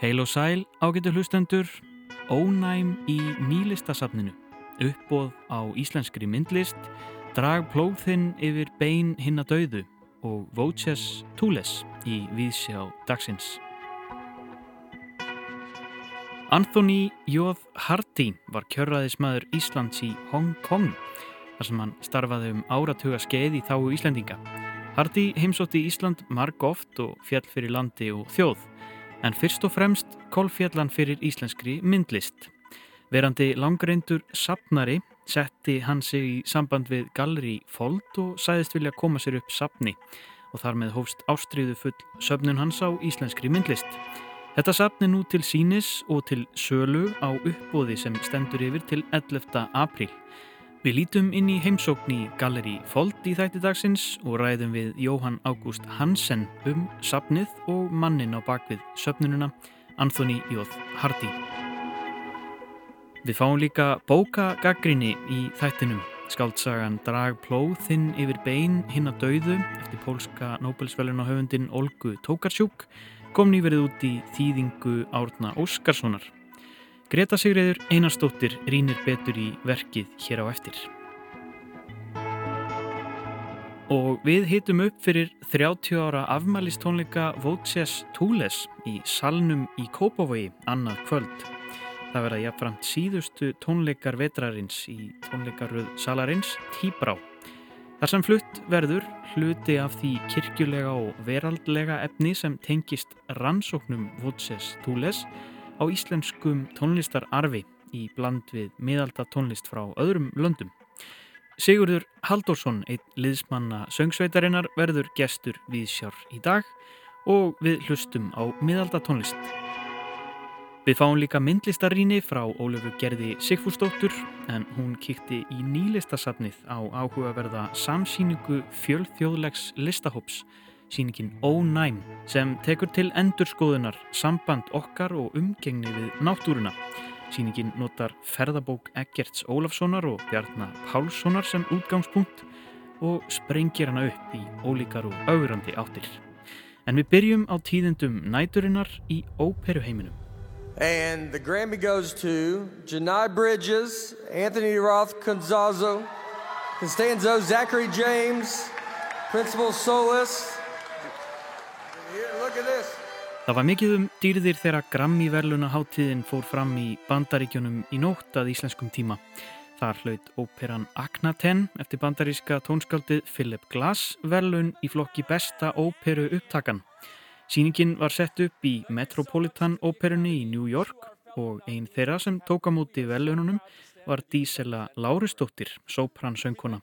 Heil og sæl ágættu hlustendur, ónæm í nýlistasafninu, uppbóð á íslenskri myndlist, drag plóðinn yfir bein hinn að dauðu og Voces Tules í viðsjá dagsins. Anthony J. Hardy var kjörraðismæður Íslands í Hong Kong þar sem hann starfaði um áratuga skeið í þáu Íslandinga. Hardy heimsótti Ísland marg oft og fjall fyrir landi og þjóð en fyrst og fremst kólfjallan fyrir íslenskri myndlist. Verandi langreindur sapnari setti hann sig í samband við Galleri Fold og sæðist vilja koma sér upp sapni og þar með hófst ástriðu full söfnun hans á íslenskri myndlist. Þetta sapni nú til sínis og til sölu á uppbóði sem stendur yfir til 11. apríl. Við lítum inn í heimsókn í Galleri Fold í þætti dagsins og ræðum við Jóhann Ágúst Hansen um sapnið og mannin á bakvið söpnununa, Anthony J. Hardy. Við fáum líka bókagaggrinni í þættinum. Skaldsagan Drag plóðinn yfir bein hinn að dauðu eftir pólska Nobelsvælun á höfundin Olgu Tókarsjúk kom nýverið út í þýðingu Árna Óskarssonar. Greta Sigriður Einarstóttir rínir betur í verkið hér á eftir. Og við hitum upp fyrir 30 ára afmælistónleika Voces Tules í salnum í Kópavogi annað kvöld. Það verða jáfnframt síðustu tónleikar vetrarins í tónleikaröð salarins Tíbrá. Þar sem flutt verður hluti af því kirkjulega og veraldlega efni sem tengist rannsóknum Voces Tules á íslenskum tónlistararfi í bland við miðalda tónlist frá öðrum löndum. Sigurður Haldórsson, einn liðsmanna söngsveitarinnar, verður gestur við sjár í dag og við hlustum á miðalda tónlist. Við fáum líka myndlistaríni frá Ólöfu Gerði Sigfúrsdóttur en hún kýtti í nýlistasafnið á áhugaverða samsýningu fjölþjóðlegs listahóps síningin Ónæm sem tekur til endurskoðunar samband okkar og umgengni við náttúruna. Síningin notar ferðabók Eggerts Ólafssonar og Bjarnar Pálssonar sem útgangspunkt og sprengir hana upp í ólíkar og augrandi áttir. En við byrjum á tíðendum næturinnar í óperuheiminum. And the Grammy goes to Janai Bridges, Anthony Roth Conzazo, Constanzo, Zachary James, Principal Solis, Það var mikið um dýrðir þegar Grammy verluna háttíðin fór fram í bandaríkjunum í nótt að íslenskum tíma. Þar hlaut óperan Aknaten eftir bandaríska tónskaldið Philip Glass verlun í flokki besta óperu upptakan. Sýningin var sett upp í Metropolitan óperunni í New York og einn þeirra sem tók á móti verlununum var Dísela Láristóttir, sopransöngkona,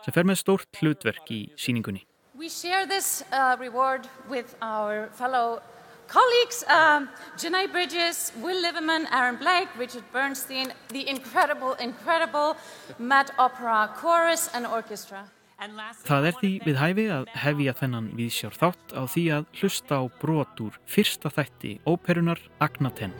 sem fer með stórt hlutverk í sýningunni. We share this uh, reward with our fellow colleagues, um, Janai Bridges, Will Liverman, Aaron Blake, Richard Bernstein, the incredible, incredible Met Opera Chorus and Orchestra. Það er því við hæfi að hefja þennan viðsjár þátt á því að hlusta á brotur fyrsta þætti óperunar Agnaten.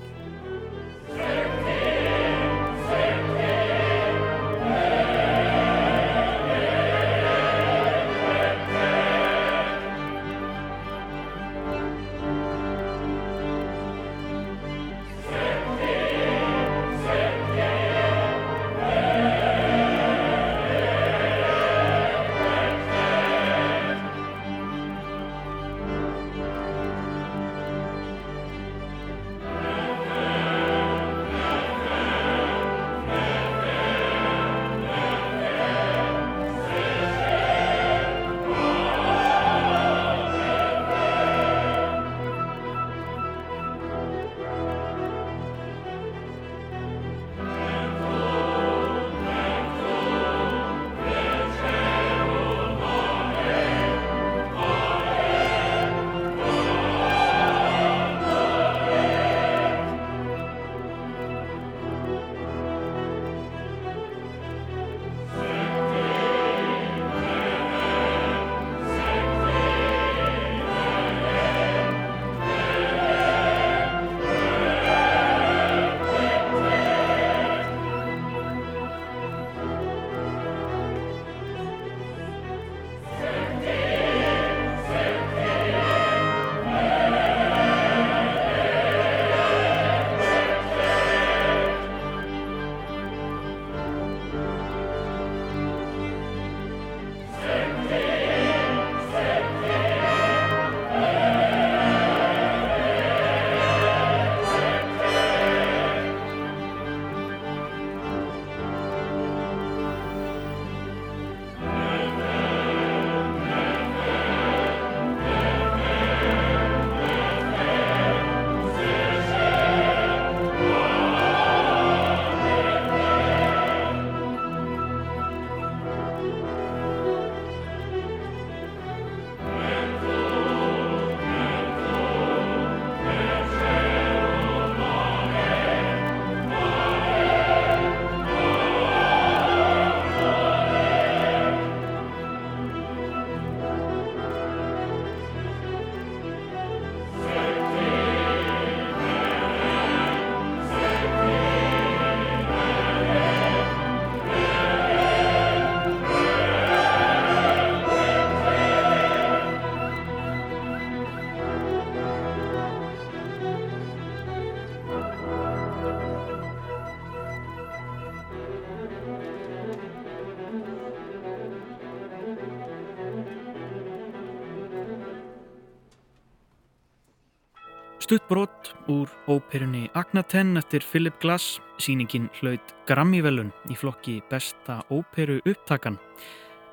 Stuttbrott úr óperunni Agnaten eftir Philip Glass. Sýningin hlaut Grammy-velun í flokki besta óperu upptakan.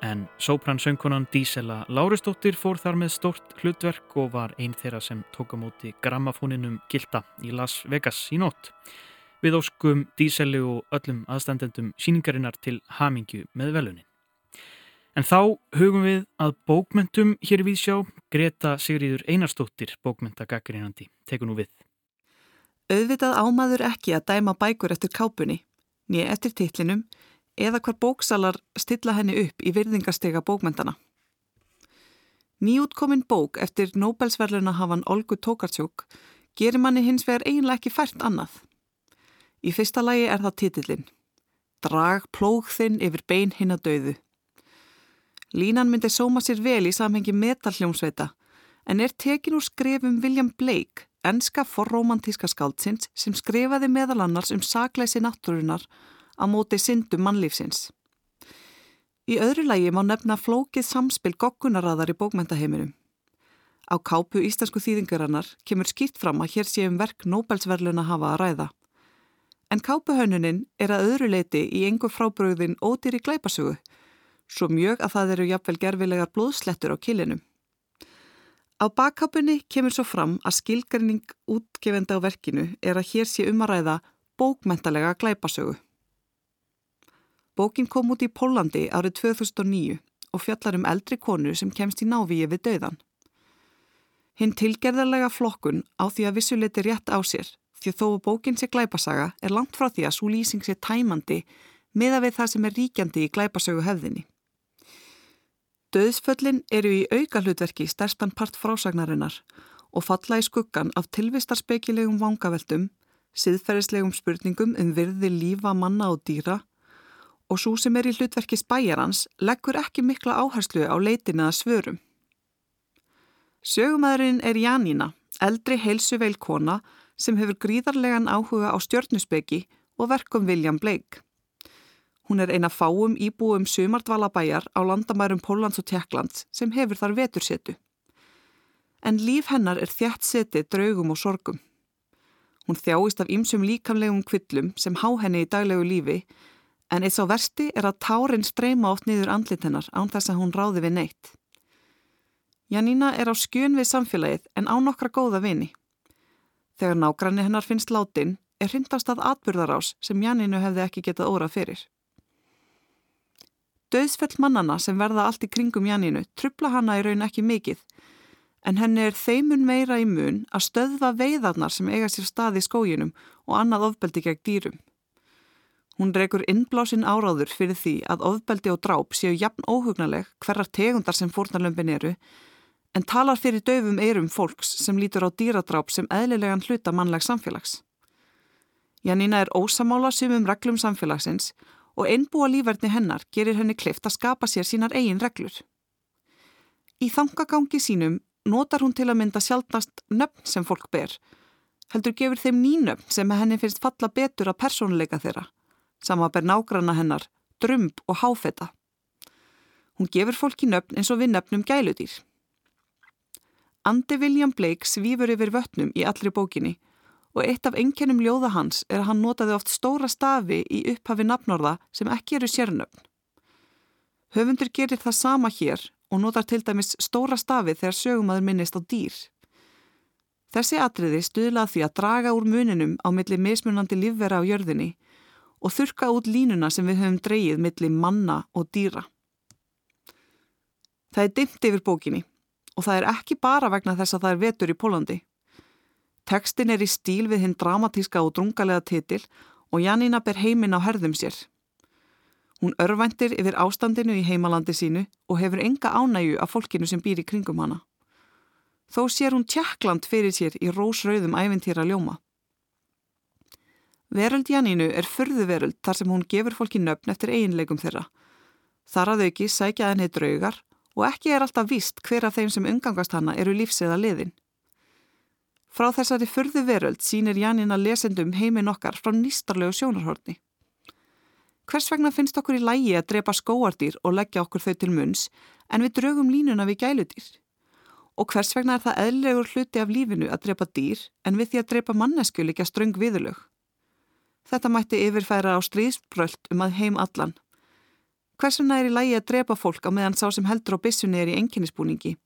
En sópransöngunan Dísela Lárusdóttir fór þar með stort hlutverk og var einn þeirra sem tók á móti grammafóninum Gilda í Las Vegas í nótt. Við óskum Díseli og öllum aðstandendum síningarinnar til hamingju með velunin. En þá hugum við að bókmentum hér við sjá Greta Sigriður Einarstóttir bókmentagaggrinandi. Teku nú við. Auðvitað ámaður ekki að dæma bækur eftir kápunni, nýja eftir titlinum eða hvar bóksalar stilla henni upp í virðingastega bókmentana. Nýjútkomin bók eftir Nobelsverluna hafan Olgu Tókartsjók gerir manni hins vegar eiginlega ekki fært annað. Í fyrsta lagi er það titillin. Drag plóg þinn yfir bein hinn að dauðu. Línan myndi sóma sér vel í samhengi metalhljómsveita en er tekin úr skrefum William Blake, enska forromantíska skáldsins sem skrifaði meðal annars um sakleysi náttúrunar á móti syndum mannlífsins. Í öðru lægi má nefna flókið samspil goggunaraðar í bókmentaheiminum. Á kápu íslensku þýðingarannar kemur skýrt fram að hér sé um verk Nobelsverluna hafa að ræða. En kápuhönnunin er að öðru leiti í engu frábröðin ódýri glæpasugu svo mjög að það eru jafnvel gerfilegar blóðslettur á kilinum. Á bakkápunni kemur svo fram að skilgarning útgefenda á verkinu er að hér sé um að ræða bókmentalega glæpasögu. Bókin kom út í Pólandi árið 2009 og fjallar um eldri konu sem kemst í návíi við döðan. Hinn tilgerðarlega flokkun á því að vissuleiti rétt á sér því þó að bókin sé glæpasaga er langt frá því að svo lýsing sé tæmandi miða við það sem er ríkjandi í glæpasögu hefðinni. Döðsföllin eru í auka hlutverki stærstan part frásagnarinnar og falla í skuggan af tilvistarspekilegum vangaveldum, siðferðislegum spurningum um virði lífa manna og dýra og svo sem er í hlutverki spæjarans leggur ekki mikla áherslu á leitina að svörum. Sögumæðurinn er Janína, eldri heilsuveil kona sem hefur gríðarlegan áhuga á stjörnusbeki og verkum William Blake. Hún er eina fáum íbúum sumardvalabæjar á landamærum Pólans og Tjekklands sem hefur þar vetursetu. En líf hennar er þjætt seti draugum og sorgum. Hún þjáist af ýmsum líkamlegum kvillum sem há henni í daglegu lífi en eitt sá versti er að tárin streyma oft niður andlit hennar án þess að hún ráði við neitt. Jannína er á skjön við samfélagið en á nokkra góða vini. Þegar nágranni hennar finnst látin er hrindast að atbyrðarás sem Jannínu hefði ekki getað órað fyrir. Döðsfell mannana sem verða allt í kringum Jannínu trubla hana í raun ekki mikið en henni er þeimun meira í mun að stöðva veiðarnar sem eiga sér stað í skóginum og annað ofbeldi gegn dýrum. Hún reykur innblásin áráður fyrir því að ofbeldi og dráp séu jafn óhugnaleg hverjar tegundar sem fórnarlömpin eru en talar fyrir döfum eirum fólks sem lítur á dýradráp sem eðlilegan hluta mannleg samfélags. Jannína er ósamála sumum reglum samfélagsins og einbúa lífverðni hennar gerir henni klift að skapa sér sínar eigin reglur. Í þangagangi sínum notar hún til að mynda sjálfnast nöfn sem fólk ber, heldur gefur þeim nýnöfn sem henni finnst falla betur að persónuleika þeirra, sama ber nágranna hennar, drömb og háfeta. Hún gefur fólki nöfn eins og við nöfnum gæludýr. Andi William Blake svífur yfir vötnum í allri bókinni og eitt af enginnum ljóða hans er að hann notaði oft stóra stafi í upphafi nafnorða sem ekki eru sérnöfn. Höfundur gerir það sama hér og notar til dæmis stóra stafi þegar sögumadur minnist á dýr. Þessi atriði stuðlað því að draga úr muninum á milli mismunandi lífvera á jörðinni og þurka út línuna sem við höfum dreyið milli manna og dýra. Það er dimt yfir bókinni og það er ekki bara vegna þess að það er vetur í Pólandi. Tekstin er í stíl við hinn dramatíska og drungalega titil og Jannína ber heiminn á herðum sér. Hún örvæntir yfir ástandinu í heimalandi sínu og hefur enga ánægu af fólkinu sem býr í kringum hana. Þó sér hún tjekkland fyrir sér í rósrauðum ævintýra ljóma. Veröld Jannínu er fyrðu veröld þar sem hún gefur fólki nöfn eftir eiginleikum þeirra. Þar að auki sækja henni draugar og ekki er alltaf víst hver af þeim sem umgangast hana eru lífsiða liðin. Frá þessari fyrðu veröld sínir Janina lesendum heiminn okkar frá nýstarlegu sjónarhorni. Hvers vegna finnst okkur í lægi að drepa skóardýr og leggja okkur þau til munns en við draugum línuna við gæludýr? og hvers vegna er það eðlegur hluti af lífinu að drepa dýr en við því að drepa mannesku líka ströng viðulög. Þetta mætti yfirfæra á stríðsbröld um að heim allan. Hvers vegna er í lægi að drepa fólk á meðan sá sem heldur á bissunni er í enginnisbúningi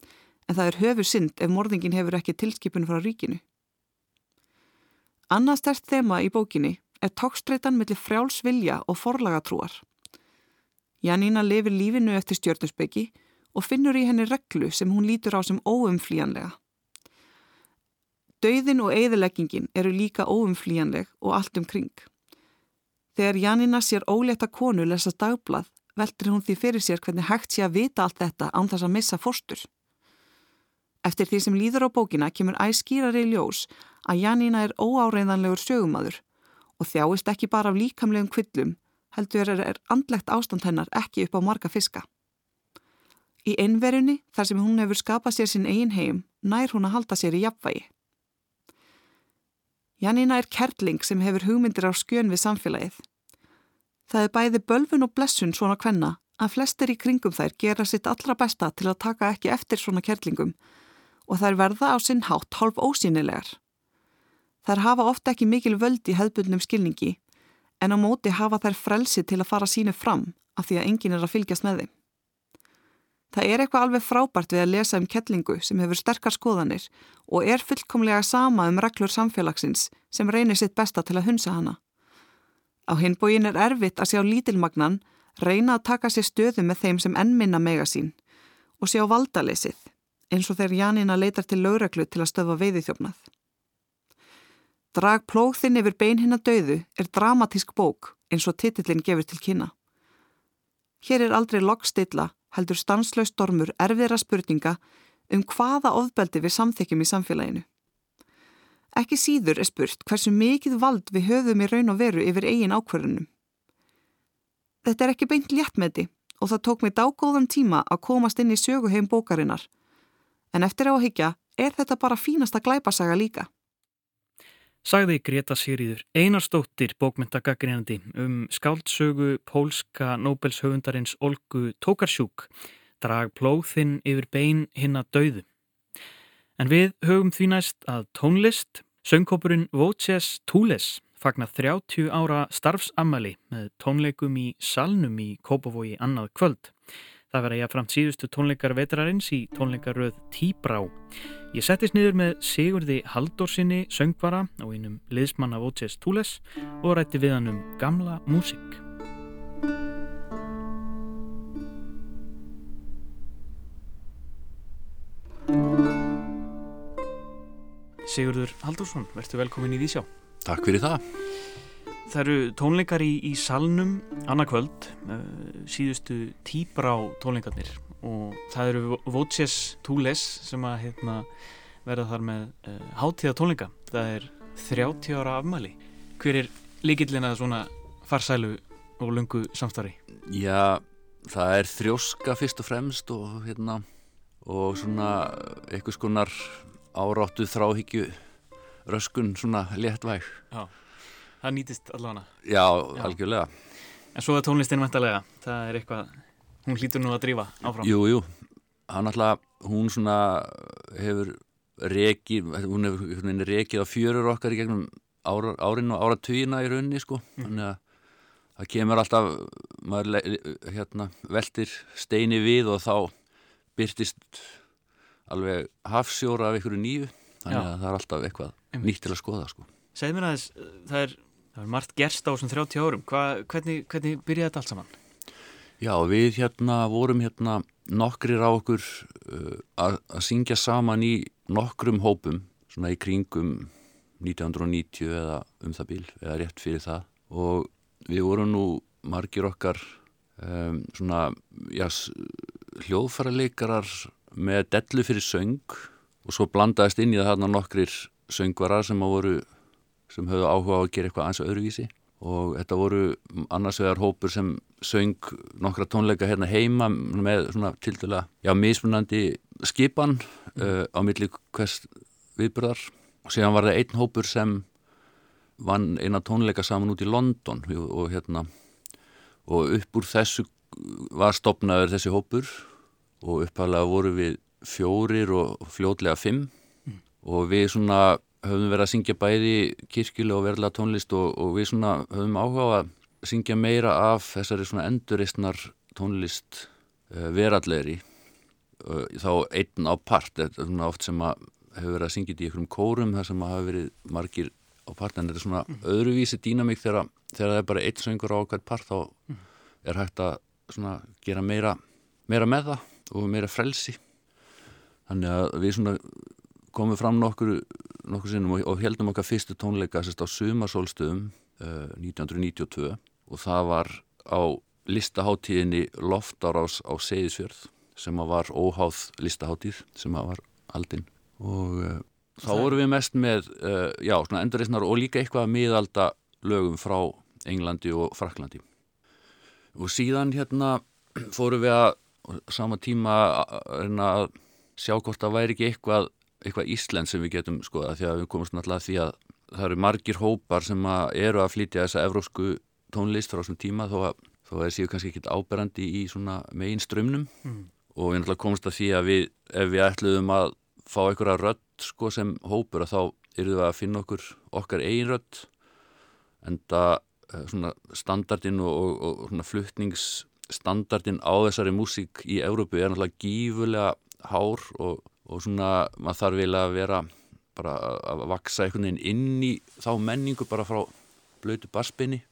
en það er höfur synd ef morðingin hefur ekki tilskipun frá ríkinu. Annað stert þema í bókinni er tókstreitan millir frjálsvilja og forlagatrúar. Jannína lifir lífinu eftir stjórnusbyggi og finnur í henni reglu sem hún lítur á sem óumflíjanlega. Dauðin og eigðileggingin eru líka óumflíjanleg og allt um kring. Þegar Janina sér óleta konu lesa dagblad veldur hún því fyrir sér hvernig hægt sé að vita allt þetta án þess að missa fórstur. Eftir því sem líður á bókina kemur æskýrari ljós að Janina er óáreiðanlegur sögumadur og þjáist ekki bara af líkamlegum kvillum heldur er andlegt ástand hennar ekki upp á marga fiska. Í einverjunni, þar sem hún hefur skapað sér sinn eigin heim, nær hún að halda sér í jafnvægi. Janina er kerling sem hefur hugmyndir á skjön við samfélagið. Það er bæði bölfun og blessun svona kvenna að flestir í kringum þær gera sitt allra besta til að taka ekki eftir svona kerlingum og þær verða á sinn hátt hálf ósýnilegar. Þær hafa ofta ekki mikil völd í hefðbundnum skilningi en á móti hafa þær frelsi til að fara sínu fram af því að enginn er að fylgjast með þeim. Það er eitthvað alveg frábært við að lesa um kettlingu sem hefur sterkar skoðanir og er fullkomlega sama um reglur samfélagsins sem reynir sitt besta til að hunsa hana. Á hinbógin er erfitt að sjá lítilmagnan reyna að taka sér stöðu með þeim sem ennminna mega sín og sjá valdaleysið eins og þegar Janina leitar til lögreglu til að stöfa veiðithjófnað. Drag plóðinn yfir bein hinn að dauðu er dramatísk bók eins og titillin gefur til kynna. Hér er aldrei loggstilla heldur stanslaust stormur erfiðra spurninga um hvaða ofbeldi við samþykjum í samfélaginu. Ekki síður er spurt hversu mikið vald við höfum í raun og veru yfir eigin ákverðunum. Þetta er ekki beint léttmeti og það tók mig dágóðan tíma að komast inn í söguheim bókarinnar. En eftir á að higgja er þetta bara fínasta glæpasaga líka sagði Greta Sigriður einarstóttir bókmyndagaggrinandi um skáldsögu pólska Nobelshöfundarins Olgu Tókarsjúk drag plóðinn yfir bein hinn að dauðu. En við höfum því næst að tónlist, söngkópurinn Voces Tules fagnar 30 ára starfsammali með tónleikum í salnum í Kópavogi annað kvöld. Það verða jáfnframt síðustu tónleikar vetrarins í tónleikaröð Tíbrá. Ég settist niður með Sigurði Haldórsinni, söngvara og einum liðsmanna Voces Túles og rætti við hann um gamla músik. Sigurður Haldórsson, verður velkomin í Vísjá. Takk fyrir það. Það eru tónleikar í, í salnum annarkvöld, uh, síðustu tíbrá tónleikarnir og það eru Voces Túles sem að hérna, verða þar með uh, hátíða tónleika. Það er 30 ára afmæli. Hver er líkillin að svona farsælu og lungu samstarfi? Já, það er þrjóska fyrst og fremst og, hérna, og svona eitthvað skonar áráttu þráhyggju röskun svona léttvæg. Já það nýtist allavega Já, Já, algjörlega. En svo er tónlistin vantarlega, það er eitthvað hún hlýtur nú að drífa áfram. Jú, jú, hann alltaf hún svona hefur rekið, hún hefur rekið á fjörur okkar í gegnum ára, árin og áratugina í rauninni sko. Mm. þannig að það kemur alltaf maður hérna, veldir steini við og þá byrtist alveg hafsjóra af einhverju nýju. Þannig Já. að það er alltaf eitthvað nýtt til að skoða sko. Segð mér aðeins, það er Það er margt gerst á þessum 30 árum. Hva, hvernig, hvernig byrjaði þetta allt saman? Já, við hérna vorum hérna nokkrir á okkur uh, að syngja saman í nokkrum hópum, svona í kringum 1990 eða um það bíl, eða rétt fyrir það. Og við vorum nú margir okkar um, svona, já, hljóðfæraleikarar með dellu fyrir söng og svo blandaðist inn í það hérna nokkrir söngvarar sem að voru sem höfðu áhuga á að gera eitthvað aðeins öðruvísi. Og þetta voru annars vegar hópur sem söng nokkra tónleika hérna heima með svona til dæla, já, mismunandi skipan uh, á milli hvers viðbörðar og síðan var það einn hópur sem vann eina tónleika saman út í London. Og, og hérna og upp úr þessu var stopnaður þessi hópur. Og upphæflega voru við fjórir og fljótlega fimm. Mm. og við svona höfum verið að syngja bæði kirkjulega og verðlega tónlist og, og við svona höfum áhuga að syngja meira af þessari svona enduristnar tónlist uh, verallegri uh, þá einn á part, þetta er svona oft sem að hefur verið að syngja í einhverjum kórum þar sem að hafa verið margir á part en þetta er svona mm. öðruvísi dýnamík þegar, þegar það er bara eitt söngur á okkar part þá mm. er hægt að svona gera meira, meira með það og meira frelsi þannig að við svona komum fram nokkur, nokkur sinnum og, og heldum okkar fyrstu tónleika sérst á sumarsólstöðum uh, 1992 og það var á listaháttíðinni Loftarás á Seyðisfjörð sem var óháð listaháttíð sem var aldinn og uh, þá vorum við mest með uh, já, svona endurreysnar og líka eitthvað miðalda lögum frá Englandi og Fraklandi og síðan hérna fórum við að sama tíma að sjá hvort það væri ekki eitthvað eitthvað Ísland sem við getum skoða því að við komumst náttúrulega því að það eru margir hópar sem að eru að flytja þessa evrósku tónlist frá þessum tíma þó að það séu kannski ekkit áberandi í svona megin strömmnum mm. og við náttúrulega komumst að því að við, ef við ætluðum að fá einhverja rött sko sem hópur að þá eruðum við að finna okkur okkar eigin rött en það eh, svona standardin og, og, og flutningsstandardin á þessari músík í Európu er náttúrulega gífulega hár og og svona maður þarf vilja að vera bara að vaksa einhvern veginn inn í þá menningu bara frá blötu baspinni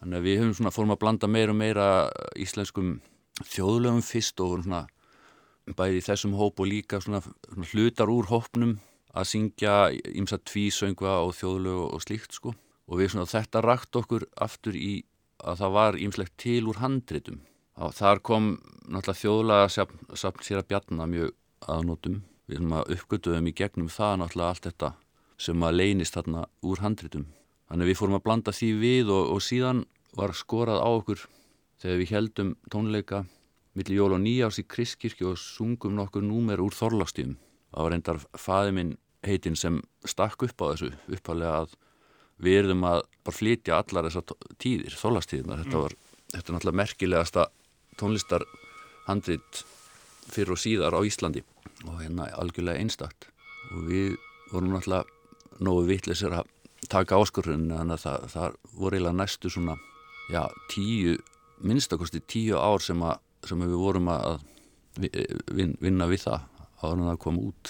þannig að við höfum svona fórum að blanda meira og meira íslenskum þjóðlegum fyrst og svona bæði þessum hóp og líka svona, svona hlutar úr hópnum að syngja ímsa tvísöngva og þjóðlegu og slíkt sko. Og við svona þetta rakt okkur aftur í að það var ímslegt til úr handritum. Og þar kom náttúrulega þjóðlega sapn sér að bjarna mjög aðnótum við erum að uppgötuðum í gegnum það náttúrulega allt þetta sem að leynist þarna úr handritum. Þannig við fórum að blanda því við og, og síðan var skorað á okkur þegar við heldum tónleika millir jól og nýjárs í Kristkirkju og sungum nokkur númer úr Þorlastíðum. Það var reyndar faði minn heitin sem stakk upp á þessu uppalega að við erum að bara flytja allar þessar tíðir, Þorlastíðina. Þetta var þetta er náttúrulega merkilegasta tónlistarhandrit fyrir og síðar á Íslandi og hérna algjörlega einstakt. Og við vorum náttúrulega nógu vittlisir að taka áskurðun þannig að það, það voru eiginlega næstu svona já, tíu, minnstakosti tíu ár sem, að, sem við vorum að vinna við það á þannig að það kom út.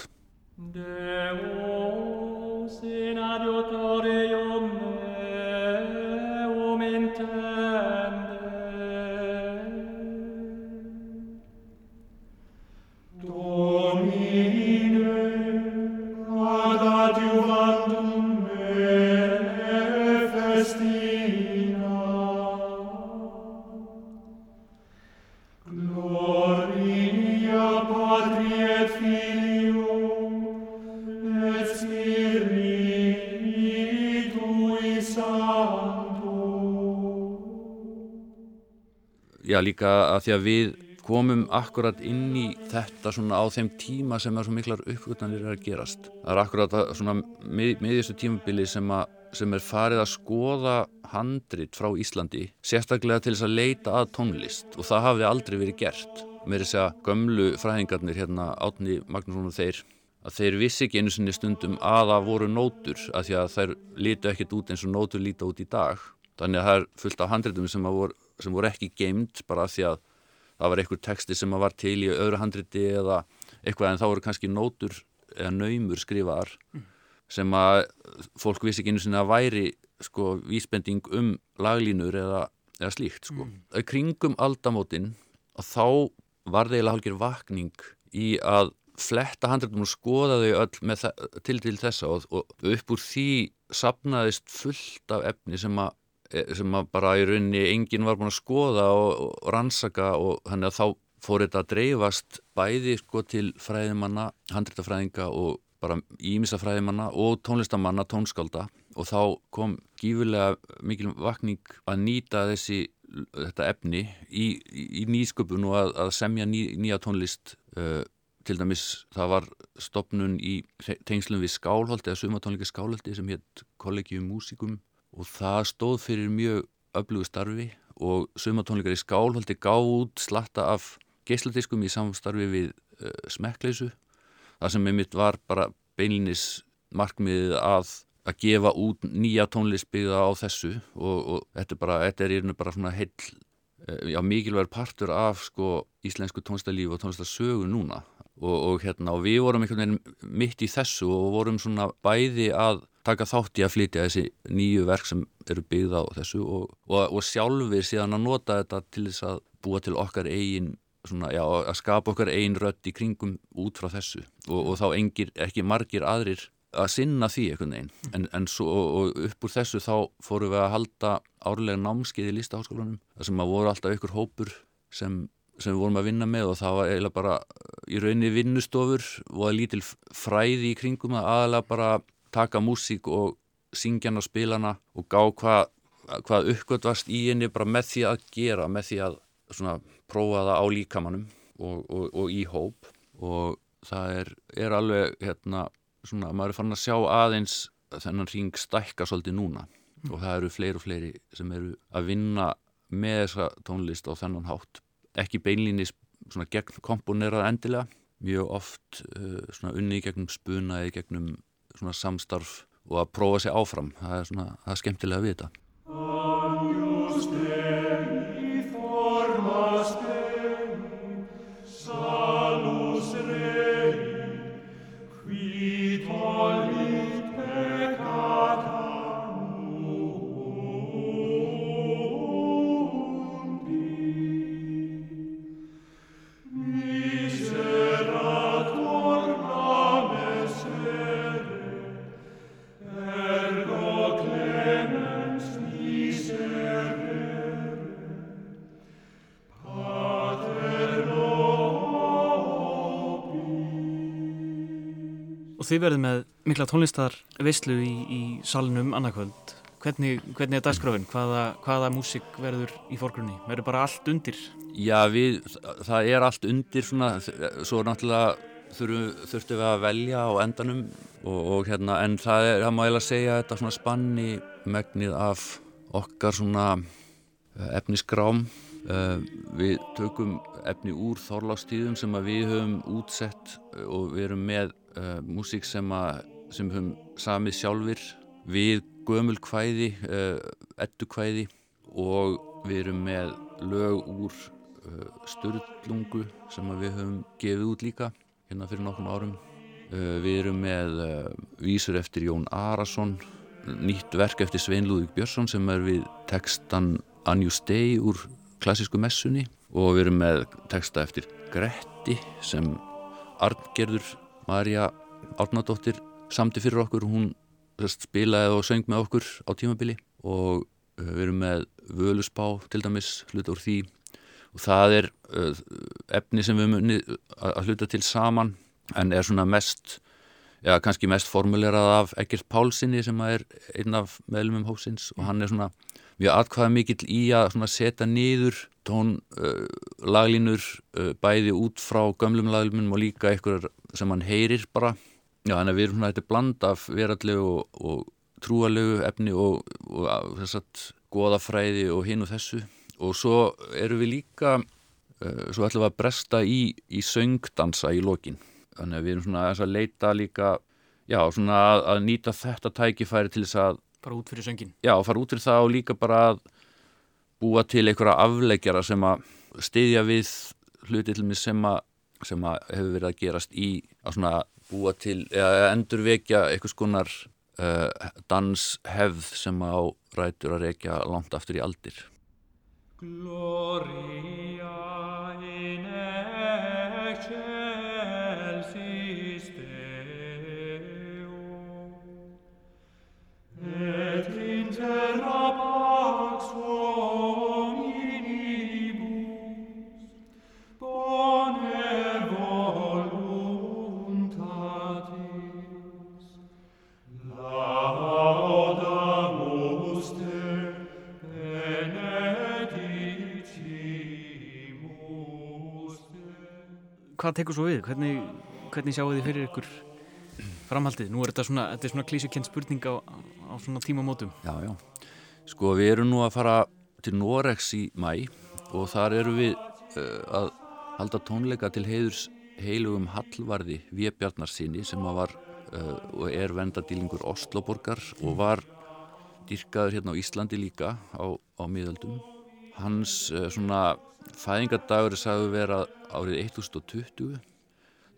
Deus in adiutorium já líka að því að við komum akkurat inn í þetta svona á þeim tíma sem er svo miklar uppgötanir er að gerast. Það er akkurat að svona mið, miðjustu tímabili sem, að, sem er farið að skoða handrit frá Íslandi sérstaklega til þess að leita að tónlist og það hafi aldrei verið gert. Mér er að segja gömlu fræðingarnir hérna átni Magnússon og þeir að þeir vissi ekki einu sinni stundum að það voru nótur að því að þær lítu ekkert út eins og nótur líta út í dag. Þannig að það er fullt af handritum sem voru sem voru ekki geimt bara því að það var einhver texti sem var til í öðru handriti eða eitthvað en þá voru kannski nótur eða naumur skrifaðar mm. sem að fólk vissi ekki einu sinna að væri sko vísbending um laglínur eða, eða slíkt sko. Mm. Kringum aldamótin og þá var það eiginlega hálfur vakning í að fletta handrættum og skoða þau öll til til þessa og, og upp úr því sapnaðist fullt af efni sem að Eh, sem bara í rauninni enginn var búin að skoða og, og rannsaka og þannig að þá fór þetta að dreifast bæði sko til fræðimanna, handréttafræðinga og bara ímissafræðimanna og tónlistamanna, tónskálda og þá kom gífurlega mikil vakning að nýta þessi þetta efni í, í, í nýsköpun og að, að semja ný, nýja tónlist uh, til dæmis það var stopnun í tengslum við skálholdi eða sumatónleika skálholdi sem hétt Collegium Musicum og það stóð fyrir mjög öflugu starfi og sumatónleikar í skálhaldi gáð út slatta af geisladiskum í samstarfi við uh, smekkleysu það sem einmitt var bara beinlinis markmiðið að að gefa út nýja tónlistbyggða á þessu og, og þetta er bara, þetta er í rauninu bara svona heil, já mikilvægur partur af sko íslensku tónlistarlífi og tónlistarsögu núna og, og hérna og við vorum einhvern veginn mitt í þessu og vorum svona bæði að taka þátt í að flytja þessi nýju verk sem eru byggða á þessu og, og sjálfur síðan að nota þetta til þess að búa til okkar eigin Svona, já, að skapa okkar einn rött í kringum út frá þessu. Og, og þá engir, ekki margir aðrir að sinna því einhvern veginn. En, en svo, og upp úr þessu þá fórum við að halda árlega námskeið í listaháskólanum þar sem að voru alltaf ykkur hópur sem, sem við vorum að vinna með og það var eiginlega bara í rauninni vinnustofur og að lítil fræði í kringum að aðalega bara taka músík og syngja hana og spila hana og gá hvað hvað uppgötvast í henni bara með því að gera, með því að svona, prófa það á líkamannum og, og, og í hóp. Og það er, er alveg hérna svona, maður er fann að sjá aðeins þennan ring stækka svolítið núna. Mm. og það eru fleiri og fleiri sem eru að vinna með þessa tónlist á þennan hátt ekki beinlýnis svona gegn komponerað endilega mjög oft uh, svona unni gegnum spunaði gegnum svona samstarf og að prófa sig áfram. Það er svona, það er skemmtilega að vita Og þið verðum með mikla tónlistar veistlu í, í salnum annarkvöld. Hvernig, hvernig er dagskrafin? Hvaða, hvaða músik verður í fórgrunni? Verður bara allt undir? Já, við, það er allt undir svona, svo náttúrulega þurftum við að velja á endanum og, og hérna, en það er, það má að segja þetta svona spanni megnið af okkar svona eh, efnisgrám. Uh, við tökum efni úr þorlástíðum sem við höfum útsett og við erum með uh, músík sem, sem höfum samið sjálfur við gömul kvæði, uh, ettu kvæði og við erum með lög úr uh, störlungu sem við höfum gefið út líka hérna fyrir nokkrum árum. Við erum með vísur eftir Jón Arason, nýtt verk eftir Svein Lúðvík Björnsson sem er við textan Anjú Stey úr klassísku messunni og við erum með texta eftir Gretti sem Arngerður Marja Árnadóttir samti fyrir okkur, hún spilaði og söng með okkur á tímabili og uh, við erum með völusbá til dæmis, hluta úr því. Og það er uh, efni sem við munni að hluta til saman en er svona mest já, kannski mest formulerað af Egert Pálssoni sem er einn af meðlumum hósins og hann er svona mjög atkvæða mikill í að setja niður tón uh, laglínur uh, bæði út frá gömlum laglínum og líka einhverjar sem hann heyrir bara. Já þannig að við erum svona þetta bland af verallegu og, og trúalegu efni og, og þess að goðafræði og hinn og þessu. Og svo eru við líka uh, svo ætlum við að bresta í, í söngdansa í lokin. Þannig að við erum svona að leita líka já svona að, að nýta þetta tækifæri til þess að fara út fyrir söngin já fara út fyrir það og líka bara að búa til einhverja afleggjara sem að styðja við hluti til mig sem að sem að hefur verið að gerast í að svona búa til, eða endurvekja eitthvað skonar uh, danshefð sem á rætur að rekja langt aftur í aldir. Gloria in excelsis Deo et in terra hvað tekur svo við? Hvernig, hvernig sjáu þið fyrir ykkur framhaldið? Nú er þetta svona, svona klísukent spurning á, á svona tímamótum. Já, já. Sko við erum nú að fara til Norex í mæ og þar eru við uh, að halda tónleika til heiðurs heilugum Hallvarði Vébjarnarsinni sem var uh, og er vendadýlingur Osloborgar og var dyrkaður hérna á Íslandi líka á, á miðöldum. Hans uh, svona fæðingadagur er sagðu vera árið 1020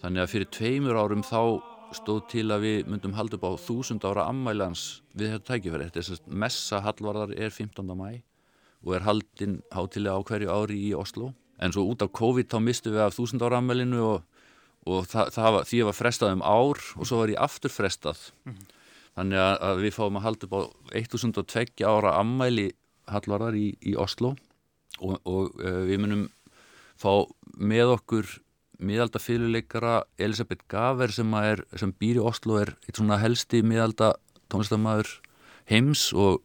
þannig að fyrir tveimur árum þá stóð til að við myndum halda upp á þúsund ára ammælans við þetta tækifæri. Þetta er sérst messa Hallvarðar er 15. mæ og er haldinn hátilega á hverju ári í Oslo en svo út af COVID þá mistu við af þúsund ára ammælinu og og það, það var, því að var frestað um ár og svo var ég aftur frestað mm -hmm. þannig að við fáum að halda upp á 1002 ára ammæli hallvarðar í, í Oslo og, og uh, við munum fá með okkur miðalda fyrirleikara Elisabeth Gaver sem, er, sem býr í Oslo er eitt svona helsti miðalda tónlistamæður heims og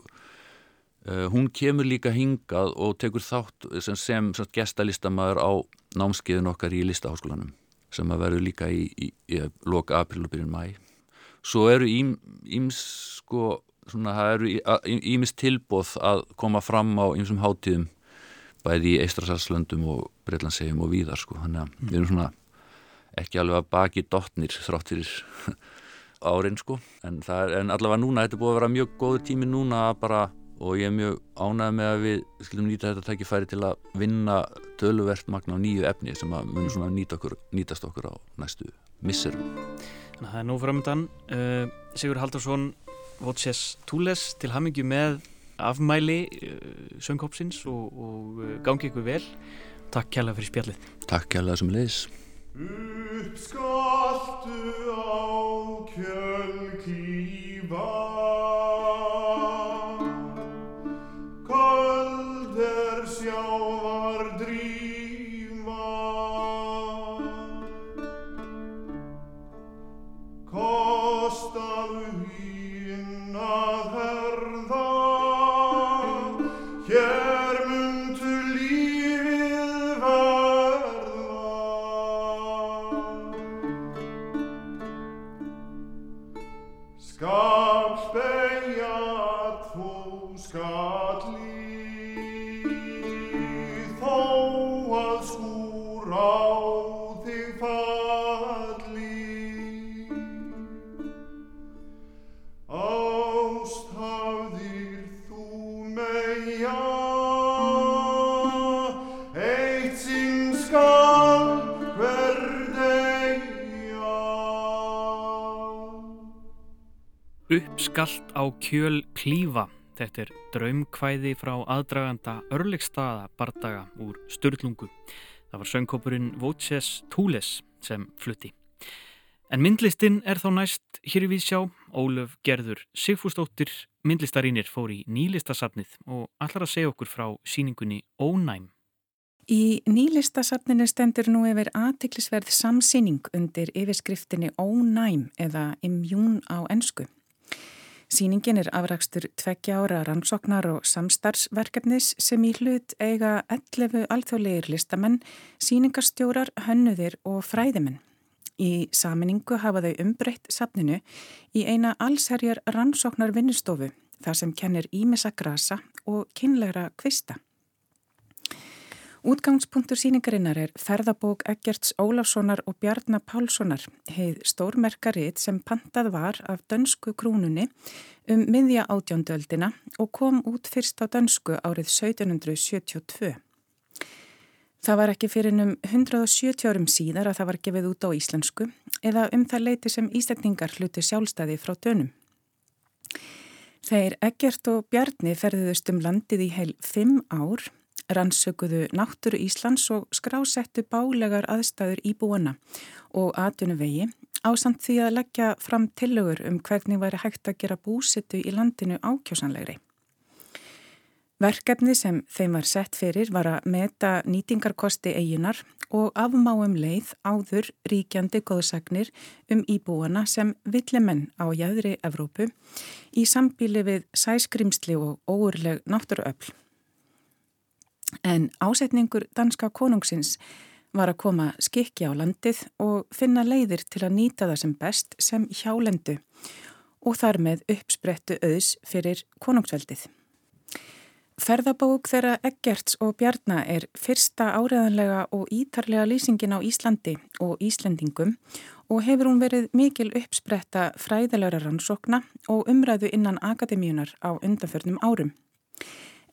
uh, hún kemur líka hingað og tekur þátt sem, sem, sem gestalistamaður á námskeiðin okkar í listaháskólanum sem að verður líka í, í, í loka april og byrjun mæ svo eru íms sko svona það eru ímis tilbóð að koma fram á ímsum hátíðum bæði í Eistrasalslöndum og Breitlandsegjum og víðar sko þannig að við erum svona ekki alveg að baki dotnir þrátt fyrir árin sko en, er, en allavega núna, þetta er búið að vera mjög góður tími núna bara og ég er mjög ánægð með að við skilum nýta þetta tækifæri til að vinna töluvert magna á nýju efni sem að munum svona nýta okkur, nýtast okkur á næstu misserum. Þannig að það er nú framöndan uh, Sigur Haldarsson Votsés Túles til hamingju með afmæli uh, söngkópsins og, og uh, gangi ykkur vel. Takk kærlega fyrir spjallið. Takk kærlega sem leis Uppskaltu á kjölkífa Uppskallt á kjöl klífa. Þetta er draumkvæði frá aðdraganda örleikstaða bardaga úr Sturlungu. Það var söngkópurinn Voces Túles sem flutti. En myndlistin er þá næst hér við sjá. Ólöf Gerður Sigfústóttir myndlistarínir fór í nýlistasafnið og allar að segja okkur frá síningunni Ónæm. Í nýlistasafninu stendur nú yfir aðtiklisverð samsýning undir yfirskriftinni Ónæm eða Immjún á ennsku. Sýningin er afrakstur tveggja ára rannsóknar og samstarfsverkefnis sem í hlut eiga 11 alþjóðlegir listamenn, sýningarstjórar, hönnuðir og fræðimenn. Í saminningu hafa þau umbreytt safninu í eina allsherjar rannsóknar vinnustofu þar sem kennir ímessa grasa og kynlegra kvista. Útgangspunktur síningarinnar er ferðabók Eggerts Ólafssonar og Bjarnar Pálssonar, heið stórmerkarið sem pantað var af dönsku krúnunni um miðja átjóndöldina og kom út fyrst á dönsku árið 1772. Það var ekki fyrir um 170 árum síðar að það var gefið út á íslensku eða um það leiti sem ístækningar hluti sjálfstæði frá dönum. Þeir Eggert og Bjarni ferðuðust um landið í heil 5 ár rannsökuðu náttúru Íslands og skrásettu bálegar aðstæður í búana og atvinnu vegi á samt því að leggja fram tillögur um hvernig væri hægt að gera búsitu í landinu ákjósanlegri. Verkefni sem þeim var sett fyrir var að meta nýtingarkosti eginar og afmáum leið áður ríkjandi góðsagnir um íbúana sem villimenn á jæðri Evrópu í sambíli við sæskrimsli og óurleg náttúruöfl. En ásetningur danska konungsins var að koma skikki á landið og finna leiðir til að nýta það sem best sem hjálendu og þar með uppsprettu auðs fyrir konungsveldið. Ferðabók þeirra Eggerts og Bjarnar er fyrsta áreðanlega og ítarlega lýsingin á Íslandi og Íslendingum og hefur hún verið mikil uppspretta fræðilegra rannsókna og umræðu innan akademíunar á undanförnum árum.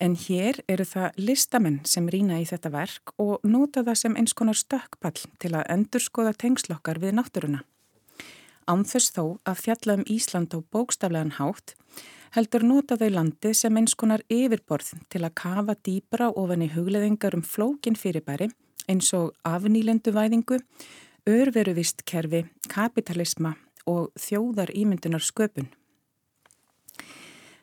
En hér eru það listamenn sem rýna í þetta verk og nota það sem eins konar stökkpall til að endurskoða tengslokkar við náttúruna. Ánþess þó að fjalla um Ísland á bókstaflegan hátt heldur nota þau landið sem eins konar yfirborð til að kafa dýbra ofan í hugleðingar um flókin fyrirbæri eins og afnýlendu væðingu, örveruvist kerfi, kapitalisma og þjóðar ímyndunar sköpun.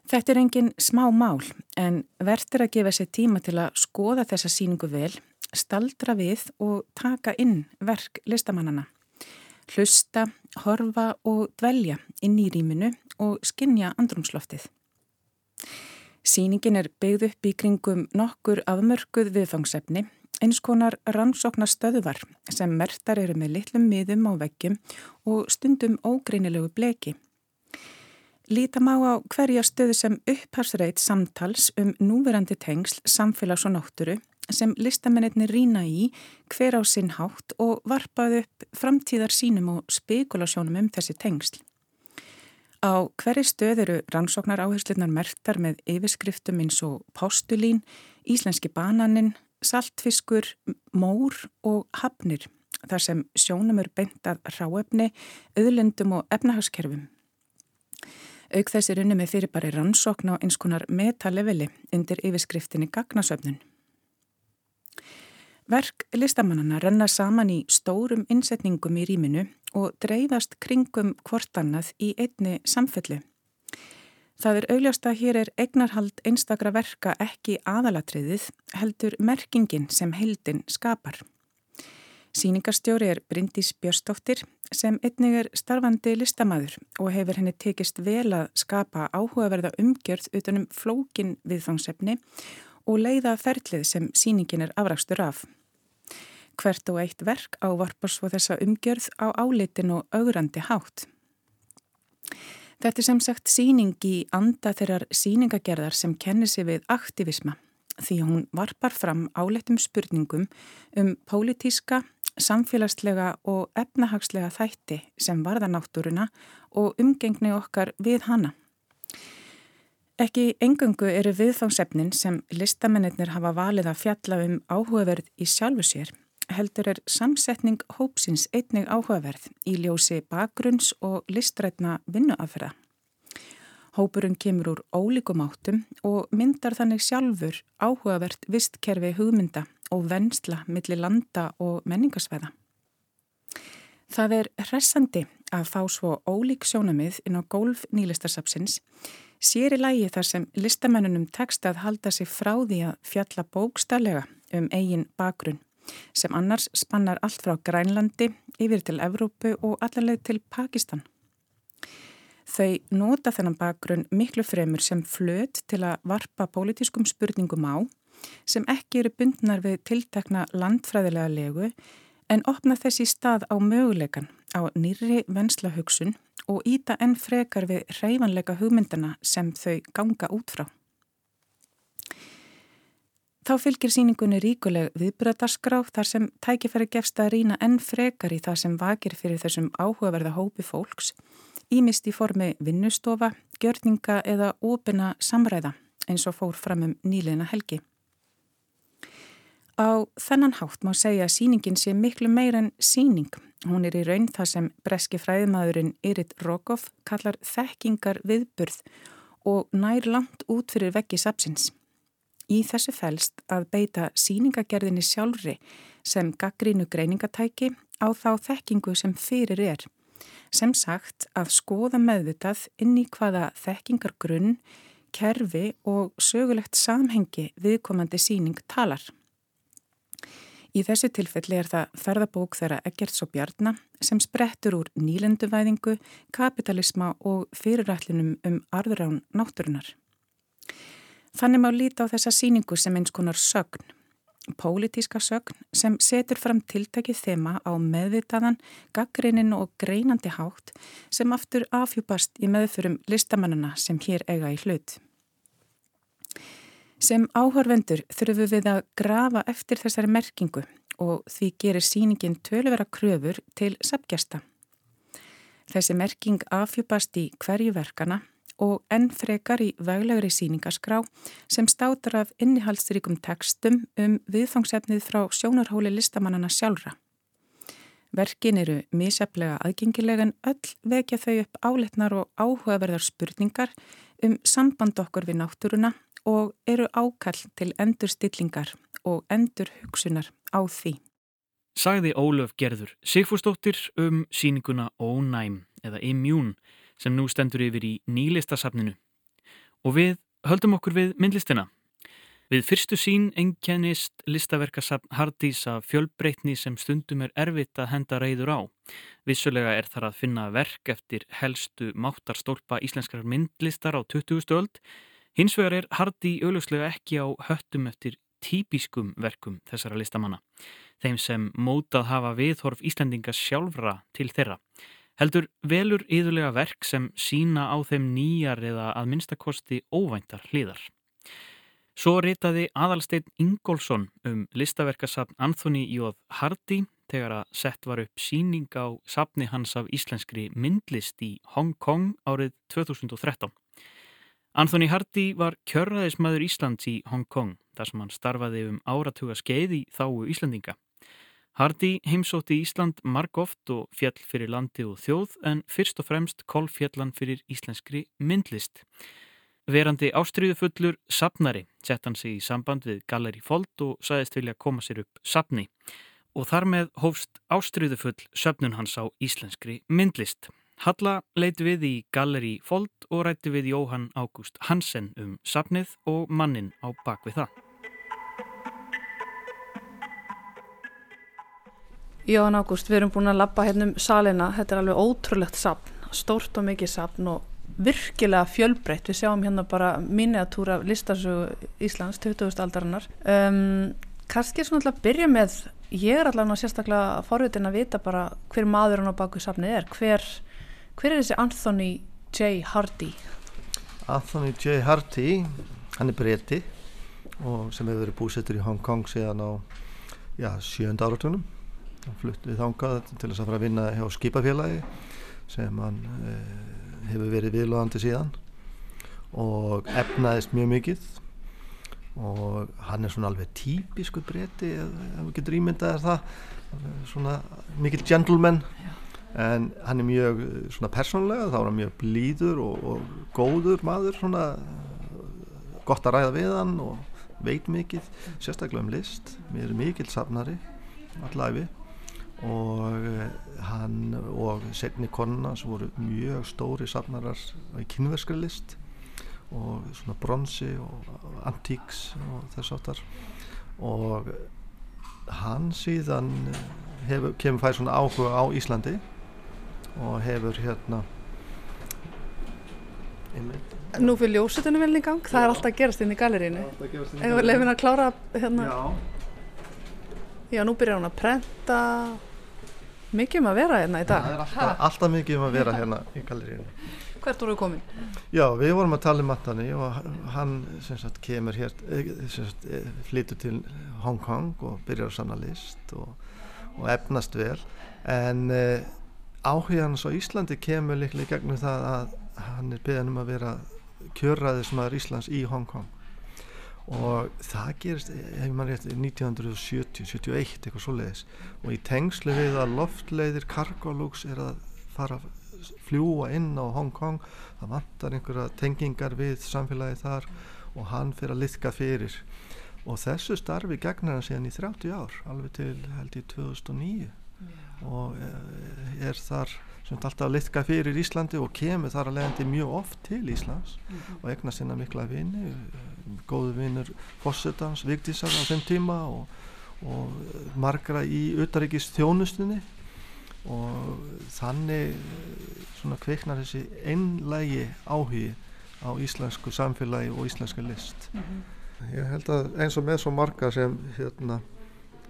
Þetta er engin smá mál en verður að gefa sér tíma til að skoða þessa síningu vel, staldra við og taka inn verk listamannana. Hlusta, horfa og dvelja inn í rýminu og skinja andrumsloftið. Sýningin er byggð upp í kringum nokkur afmörkuð viðfangsefni, eins konar rannsóknar stöðuvar sem mertar eru með litlum miðum á veggjum og stundum ógreinilegu bleki. Líta má á hverja stöðu sem upphafsreit samtals um núverandi tengsl, samfélags og nátturu sem listamennir rýna í hver á sinn hátt og varpað upp framtíðar sínum og spekulasjónum um þessi tengsl. Á hverju stöð eru rannsóknar áherslunar mertar með yfirskriftum eins og postulín, íslenski bananinn, saltfiskur, mór og hafnir þar sem sjónum er beintað ráefni, auðlendum og efnahagskerfum. Auk þessi runni með fyrir bara rannsókn á eins konar metaleveli undir yfirskriftinni gagnasöfnun. Verk listamannana renna saman í stórum innsetningum í rýminu og dreifast kringum hvort annað í einni samfellu. Það er augljást að hér er eignarhald einstakra verka ekki aðalatriðið heldur merkingin sem heldin skapar. Sýningarstjóri er Bryndís Björstóttir sem einnig er starfandi listamæður og hefur henni tekist vel að skapa áhugaverða umgjörð utanum flókin viðfangsefni og leiða ferlið sem síningin er afrakstur af. Hvert og eitt verk ávarpar svo þessa umgjörð á álitin og augrandi hátt. Þetta er sem sagt síning í anda þeirrar síningagerðar sem kennir sig við aktivisma því hún varpar fram áleitum spurningum um pólitíska, samfélagslega og efnahagslega þætti sem varða náttúruna og umgengni okkar við hana. Ekki engungu eru viðfangsefnin sem listamennir hafa valið að fjalla um áhugaverð í sjálfu sér heldur er samsetning hópsins einnig áhugaverð í ljósi bakgrunns og listrætna vinnuafræða. Hópurinn kemur úr ólíkum áttum og myndar þannig sjálfur áhugavert vistkerfi hugmynda og vennsla millir landa og menningarsveða. Það er hressandi að fá svo ólík sjónamið inn á gólf nýlistarsapsins sér í lægi þar sem listamennunum tekst að halda sig frá því að fjalla bókstallega um eigin bakgrunn sem annars spannar allt frá Grænlandi yfir til Evrópu og allarleið til Pakistan. Þau nota þennan bakgrunn miklu fremur sem flöt til að varpa pólitískum spurningum á sem ekki eru bundnar við tiltekna landfræðilega legu en opna þessi stað á möguleikan á nýri venslahugsun og íta enn frekar við reyfanleika hugmyndana sem þau ganga út frá. Þá fylgir síningunni ríkuleg viðbröðarskrá þar sem tækifæri gefst að rýna enn frekar í það sem vakir fyrir þessum áhugaverða hópi fólks, ímist í formi vinnustofa, gjörninga eða óbyrna samræða eins og fór fram um nýliðna helgi. Á þennan hátt má segja að síningin sé miklu meir en síning. Hún er í raun það sem breski fræðimaðurinn Irit Rokov kallar þekkingar viðburð og nær langt út fyrir veggi sapsins. Í þessu fælst að beita síningagerðinni sjálfri sem gaggrínu greiningatæki á þá þekkingu sem fyrir er. Sem sagt að skoða meðvitað inn í hvaða þekkingargrunn, kerfi og sögulegt samhengi viðkomandi síning talar. Í þessu tilfelli er það ferðabók þeirra Eggerts og Bjarnar sem sprettur úr nýlenduvæðingu, kapitalisma og fyrirætlinum um arðurán náttúrunar. Þannig má líta á þessa síningu sem eins konar sögn, pólitíska sögn sem setur fram tiltakið þema á meðvitaðan, gaggrinin og greinandi hátt sem aftur afhjúpast í meðförum listamannana sem hér eiga í hlut. Sem áhörvendur þurfum við að grafa eftir þessari merkingu og því gerir síningin tölvera kröfur til sapgjasta. Þessi merking afhjúpast í hverju verkana og enn frekar í veglegri síningaskrá sem státar af innihaldsrikum tekstum um viðfangsefnið frá sjónarhóli listamannana sjálfra. Verkin eru misjaflega aðgengilega en öll vekja þau upp áletnar og áhugaverðar spurningar um samband okkur við náttúruna og eru ákall til endurstillingar og endur hugsunar á því. Sagði Ólöf Gerður Sigfúrsdóttir um síninguna Ónæm eða Immune sem nú stendur yfir í nýlistasafninu. Og við höldum okkur við myndlistina. Við fyrstu sín ennkennist listaverkasafn Hardís af fjölbreytni sem stundum er erfitt að henda reyður á. Vissulega er þar að finna verk eftir helstu máttarstólpa íslenskar myndlistar á 20. stöld. Hins vegar er Hardí augljóslega ekki á höttum eftir típiskum verkum þessara listamanna. Þeim sem mótað hafa viðhorf Íslandinga sjálfra til þeirra heldur velur yðurlega verk sem sína á þeim nýjar eða að minnstakosti óvæntar hlýðar. Svo ritaði aðalsteinn Ingólfsson um listaverkasafn Anthony J. Hardy þegar að sett var upp síning á safni hans af íslenskri myndlist í Hong Kong árið 2013. Anthony Hardy var kjörraðismæður Íslands í Hong Kong þar sem hann starfaði um áratuga skeið í þáu Íslandinga. Hardy heimsótti Ísland margóft og fjall fyrir landi og þjóð en fyrst og fremst kolfjallan fyrir íslenskri myndlist. Verandi ástriðufullur sapnari sett hann sig í samband við Galleri Fold og sagðist vilja koma sér upp sapni og þar með hófst ástriðufull söpnun hans á íslenskri myndlist. Halla leiti við í Galleri Fold og rætti við Jóhann Ágúst Hansen um sapnið og mannin á bakvið það. Jón Ágúst, við erum búin að lappa hérna um salina, þetta er alveg ótrúlegt sapn, stórt og mikið sapn og virkilega fjölbreytt, við sjáum hérna bara miniatúra listasögu Íslands 20. aldarinnar. Um, Kanski er svona alltaf að byrja með, ég er alltaf sérstaklega forvitin að vita bara hver maður hann á baku sapnið er, hver, hver er þessi Anthony J. Hardy? Anthony J. Hardy, hann er breyti og sem hefur verið búsettur í Hong Kong síðan á já, sjönda áratunum fluttið þángað til þess að fara að vinna hjá skipafélagi sem hann eh, hefur verið viðlóðandi síðan og efnaðist mjög mikið og hann er svona alveg típisku breyti ef við getur ímyndað það svona mikil gentleman en hann er mjög svona persónlega þá er hann mjög blíður og, og góður maður svona gott að ræða við hann og veit mikið sérstaklega um list. Mér er mikill safnari allæfi og eh, hann og setni konna sem voru mjög stóri safnarar í kynverskri list og svona bronsi og antíks og þess aftar og hann síðan hefur, kemur fæð svona áhuga á Íslandi og hefur hérna Nú fyrir ljósutunum vel í gang, það er alltaf að gerast inn í galerínu Eða lefin að klára hérna Já. Já, nú byrjar hún að prenta. Mikið um að vera hérna í dag. Það er alltaf, alltaf mikið um að vera hérna í gallerínu Hvert voru komin? Já, við vorum að tala um Matani og hann sagt, kemur hér eh, sagt, eh, flytur til Hong Kong og byrjar að sanna list og, og efnast vel. En uh, áhuga hans á Íslandi kemur líklega gegnum það að hann er beðan um að vera kjörraðismæður Íslands í Hong Kong. Og það gerist hefur maður rétt 1970, 71 eitthvað svo leiðis og í tengslu við að loftleiðir Cargolux er að fara að fljúa inn á Hong Kong það vantar einhverja tengingar við samfélagi þar og hann fyrir að liðka fyrir. Og þessu starfi gegnar hann síðan í 30 ár alveg til held í 2009 yeah. Og eh, er þar sem alltaf litka fyrir Íslandi og kemur þar að leiðandi mjög oft til Íslands mm -hmm. og egnar sinna mikla vini góðu vinur fórsetans, viktísar á þeim tíma og, og margra í auðaríkist þjónustunni og þannig svona kveiknar þessi einlægi áhugi á íslensku samfélagi og íslenska list mm -hmm. ég held að eins og með svo marga sem hérna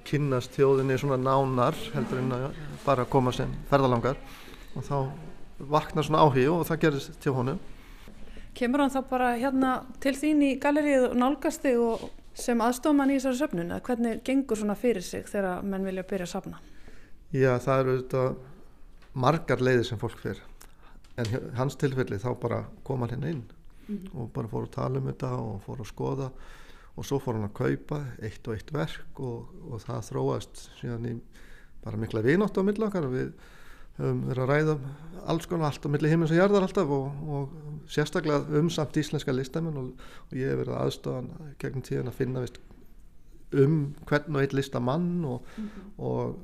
kynnast þjóðinni svona nánar heldur en að bara koma sem ferðalangar. Og þá vaknar svona áhug og það gerist til honum. Kemur hann þá bara hérna til þín í gallerið og nálgast þig og sem aðstofamann í þessari söfnun? Eða hvernig gengur svona fyrir sig þegar menn vilja byrja að safna? Já, það eru þetta margar leiðir sem fólk fyrir en hans tilfelli þá bara kom hann hérna inn og bara fór að tala um þetta og fór að skoða og svo fór hann að kaupa eitt og eitt verk og, og það þróast síðan í bara mikla vinátt á milli okkar. Við höfum verið að ræða um alls konar allt á milli heimins og jarðar alltaf og, og sérstaklega um samt íslenska listamenn og, og ég hef verið aðstofan gegn tíðan að finna veist, um hvern og eitt listamann og, og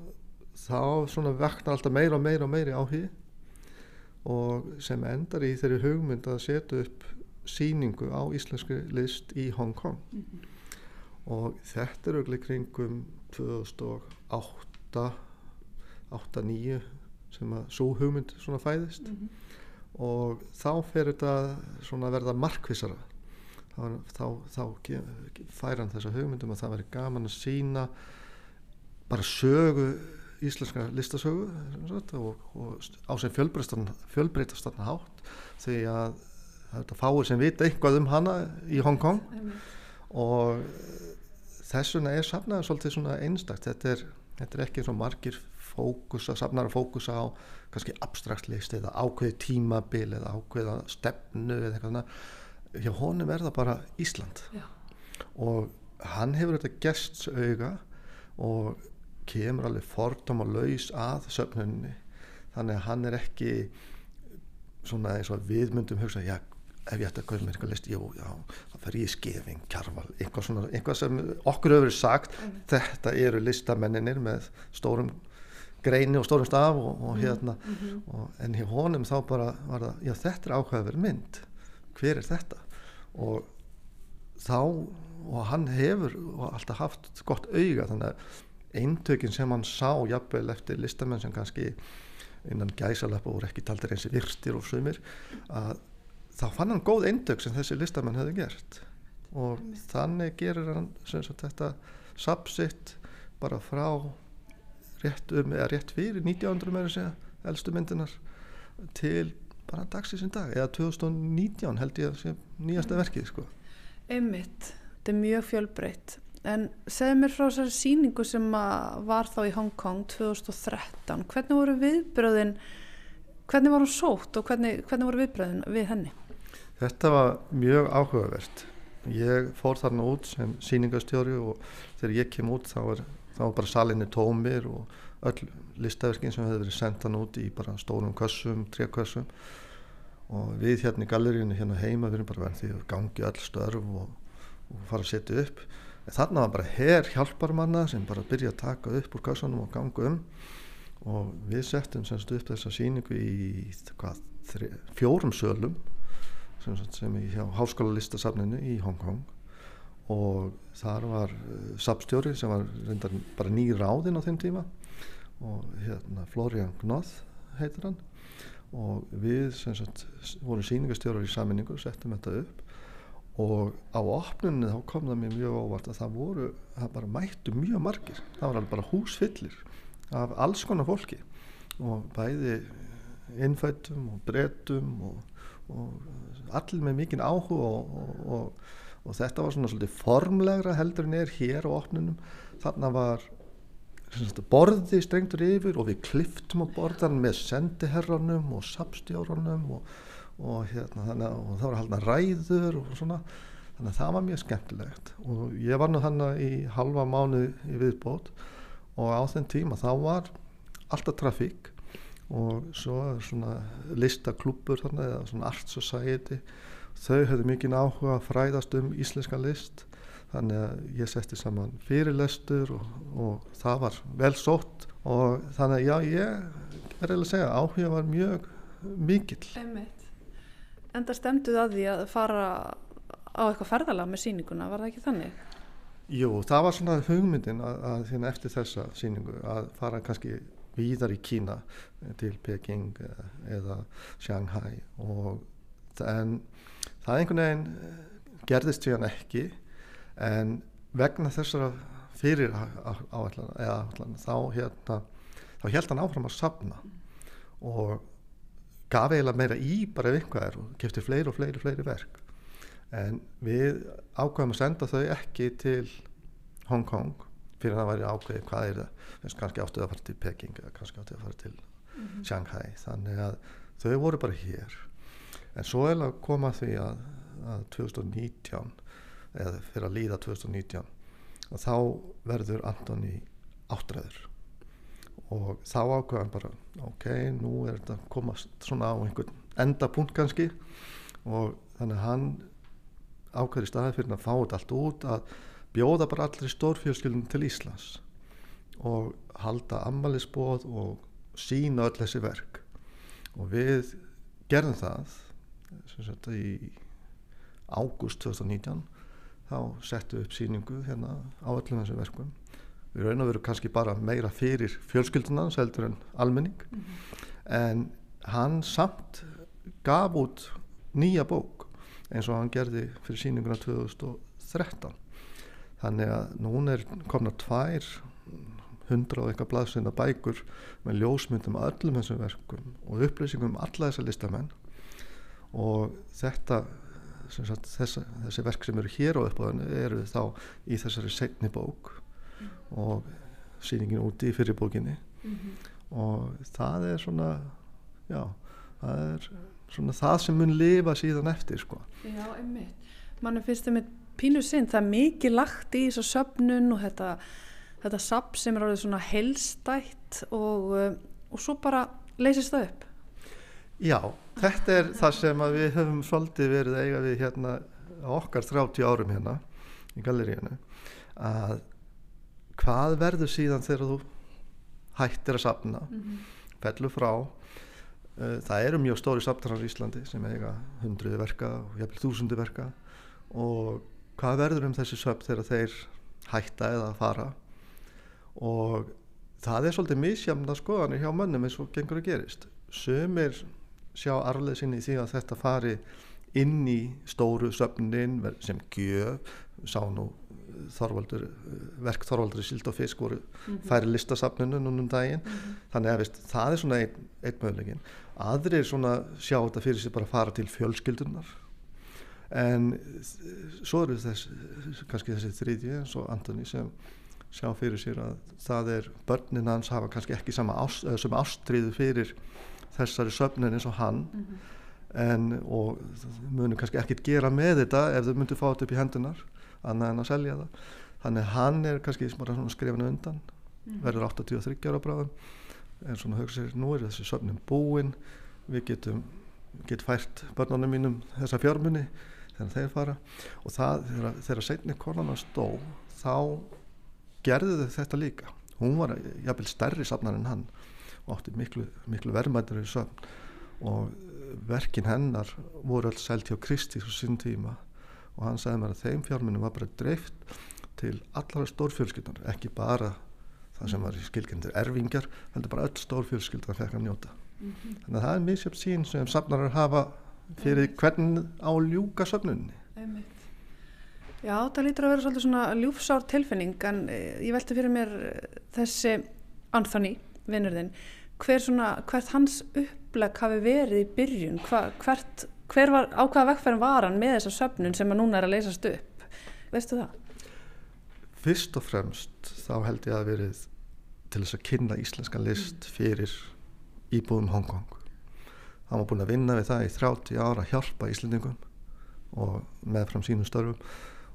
þá svona vaknar alltaf meira og meira og meira áhugi og sem endar í þeirri hugmynd að setja upp síningu á íslenski list í Hong Kong. Og þetta er auðvitað kringum 2008 8-9 sem að svo hugmynd svona fæðist. Og þá fer þetta svona að verða markvissara. Þá, þá, þá fær hann þessa hugmyndum að það veri gaman að sína bara sögu íslenska listasögu sagt, og, og á sem fjölbreytastarna hátt því að það er þetta fáir sem vita eitthvað um hana í Hong Kong. Og þess vegna er safnaði svolítið svona einstakt. Þetta er, þetta er ekki svo margir fókusa, safnar að fókusa á kannski abstrakt list eða ákveði tímabil eða ákveða stefnu eða eitthvað svona. Hjá honum er það bara Ísland. Já. og hann hefur þetta gestsauga og kemur alveg fordóma laus að söfnunni þannig að hann er ekki svona eins og við myndum hugsa já, ef ég ætti að kaupa mér eitthvað list já, þá fer ég í skefing, kjarval eitthvað, svona, eitthvað sem okkur hefur sagt þetta eru listamenninir með stórum greini og stórum staf og, og hérna og, en hjá honum þá bara var það, já þetta er ákveða verið mynd hver er þetta? Og þá og hann hefur og alltaf haft gott auga þannig að eintökin sem hann sá jafnvel eftir listamenn sem kannski innan gæsalappa voru ekki taldir eins virtir og sumir að þá fann hann góð eintök sem þessi listamenn hefði gert og þannig gerir hann sagt þetta sapsitt bara frá rétt um eða rétt fyrir 1900 meira segja elstu myndinar til bara dagsins í dag eða 2019 held ég að sé nýjasta verkið sko Einmitt, þetta er mjög fjölbreytt. En segðu mér frá þessari síningu sem var þá í Hong Kong 2013. Hvernig voru viðbröðin, hvernig var hún sótt og hvernig, hvernig voru viðbröðin við henni? Þetta var mjög áhugavert. Ég fór þarna út sem síningastjóri og þegar ég kem út þá var, þá var bara salinni tómir og öll listaverkin sem hefði verið sendan út í bara stórum kössum, trékössum og við hérna í gallerínu hérna heima við erum bara verið því að gangi öll störf og, og fara að setja upp. Þarna var bara her hjálparmanna sem bara byrja að taka upp úr kassanum og ganga um og við settum semst upp þessa síningu í hvað, þri, fjórum sölum sem, sem í hjá háskóla listasafninu í Hong Kong. Og þar var uh, sapstjóri sem var reyndar bara ný ráðinn á þeim tíma og hérna Florian Gnoth heitir hann. Og við sem sagt vorum síningastjórar í saminningu og settum þetta upp. Og á opnunni þá kom það mér mjög óvart að það voru, það bara mættu mjög margir, það var alveg bara húsfyllir af alls konar fólki. Og bæði innfættum og brettum og, og allir með mikinn áhuga og, og, og, þetta var svona svolítið formlegra heldur en er hér á opnunum þarna var sagt, borði strengtur yfir og við kliftum á borðan með sendiherranum og sapstjórunum og, og, hérna, þannig, það var haldna ræður og svona. Þannig að það var mjög skemmtilegt. Og ég var nú þannig í halva mánu í viðbót og á þenn tíma þá var alltaf trafík og svo svona listaklúpur þarna eða svona art society þau höfðu mikið áhuga að fræðast um íslenska list þannig að ég setti saman fyrirlestur og, og það var vel sótt og þannig að já ég er að segja áhuga var mjög mikill Einmitt. Enda stemduð að því að fara á eitthvað ferðalag með síninguna, var það ekki þannig? Jú, það var svona hugmyndin að, að hérna eftir þessa síningu að fara kannski víðar í Kína eh, til Peking eh, eða Shanghai. Og en það einhvern veginn eh, gerðist síðan ekki. En vegna þessara fyrir eða áætlana þá hérna þá held hann áfram að safna. Og gaf eiginlega meira í bara ef eitthvað er og kefti fleiri og fleiri, fleiri verk. En við ákvæmum að senda þau ekki til Hong Kong fyrir að það væri ákveðið hvað er það. Kannski áttuð að fara til Peking kannski áttuð að fara til mm -hmm. Shanghai. Þannig að þau voru bara hér. En svo er að koma því að, að 2019 eða fyrir að líða 2019 og þá verður Antoni áttræður. Og þá ákveðan bara ok, nú er þetta komast svona á einhvern endapunkt kannski. Og þannig að hann ákveður í staði fyrir að fá þetta allt út að bjóða bara allir stórfjölskyldunum til Íslands og halda ammaliðsbóð og sína öll þessi verk. Og við gerðum það sagt, í ágúst 2019 þá settum við upp síningu hérna á öllum þessu verkum. Við raun og veru kannski bara meira fyrir fjölskyldunans heldur en almenning. Mm -hmm. en hann samt gaf út nýja bók eins og hann gerði fyrir síninguna 2013 þannig að núna er komna tvær hundra og eitthvað blaðsynna bækur með ljósmyndum að öllum þessum verkum og upplýsingum um alla þessa listamenn og þetta sagt, þessa, þessi verk sem eru hér á uppáðinu eru þá í þessari segni bók mm. og síningin úti í fyrirbókinni mm -hmm. og það er svona já, það er svona það sem mun lifa síðan eftir sko. Já, einmitt. Mann finnst það með pínu sinn, það er mikið lagt í þessu söpnun og þetta, þetta sapp sem er alveg svona helstætt og, uh, og svo bara leysist það upp. Já, þetta er það sem við höfum svolítið verið eiga við hérna okkar 30 árum hérna í galleríinu að hvað verður síðan þegar þú hættir að sapna, mm -hmm. fellur frá Eh, það eru mjög stóri saptarar í Íslandi sem eiga hundruði verka og jæfnvel þúsundi verka og hvað verður um þessi söp þegar þeir hætta eða fara? Og það er svolítið misjamna skoðanir hjá mönnum eins og gengur að gerist. Sömur sjá arleð sinni í því að þetta fari inn í stóru söpnin sem gjöf. Sá nú Þorvaldur, verk Þorvaldur í Sild og Fisk voru mm -hmm. færi listasafninu núnum daginn. Mm -hmm. þannig að veist, það er svona einn ein mögulegin aðrir svona sjá þetta fyrir sig bara að fara til fjölskyldunar en svo eru þess kannski þessi þriðji eins og Antoni sem sjá fyrir sér að það er börnin hans hafa kannski ekki ást, sem ástriðu fyrir þessari söfnin eins og hann mm -hmm. en og munum kannski ekkit gera með þetta ef þau myndu fá þetta upp í hendunar annað en að selja það þannig hann er kannski skrifinu undan mm. verður 83 ára bráðum en svona hugsa sér, nú er þessi söfnum búin við getum get fært börnunum mínum þessa fjármunni þegar þeir fara. Og það, þegar, þegar setni konan stó þá gerði þau þetta líka. Hún var jafnvel stærri safnar en hann og átti miklu, miklu verðmættur í söfn. Og verkin hennar voru alls sælt hjá Kristi svo sín tíma. Og hann sagði mér að þeim fjármunum var bara dreift til allara stórfjölskyldan. Ekki bara það sem var í skilgjendir erfingar, heldur bara öll stórfjölskyldan fekk að njóta. Mm -hmm. þannig að það er misjöfn sín sem safnarar hafa fyrir hvern á ljúka söfnunni Já, það lítur að vera svolítið svona ljúfsár tilfinning en eh, ég velti fyrir mér eh, þessi Anthony, vinnurðinn hver svona, hvert hans uppleg hafi verið í byrjun, Hva, hvert hver var, á hvaða vekkferðin var hann með þessa söfnun sem að núna er að leysast upp? Veistu það? Fyrst og fremst þá held ég að verið til þess að kynna íslenska list fyrir íbúðum Hongkong hann var búin að vinna við það í 30 ára að hjálpa íslendingum og með fram sínum störfum.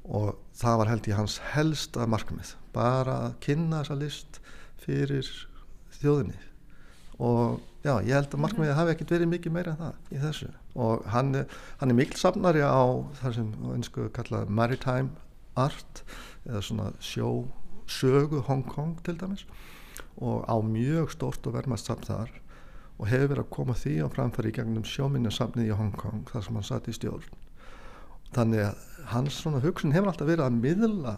Og það var held ég hans helsta markmið. Bara að kynna þessa list fyrir þjóðinni. Og já, ég held að markmiðið hafi ekkert verið mikið meira en það í þessu. Og hann, hann er mikil samnari á þar sem einsku kallað maritime art eða svona sjó sögu Hong Kong til dæmis. Og á mjög stort og vermast samt þar og hefur verið að koma því á framfæri í gegnum sjóminnasamnið í Hong Kong þar sem hann satt í stjórn þannig að hans svona hugsun hefur alltaf verið að miðla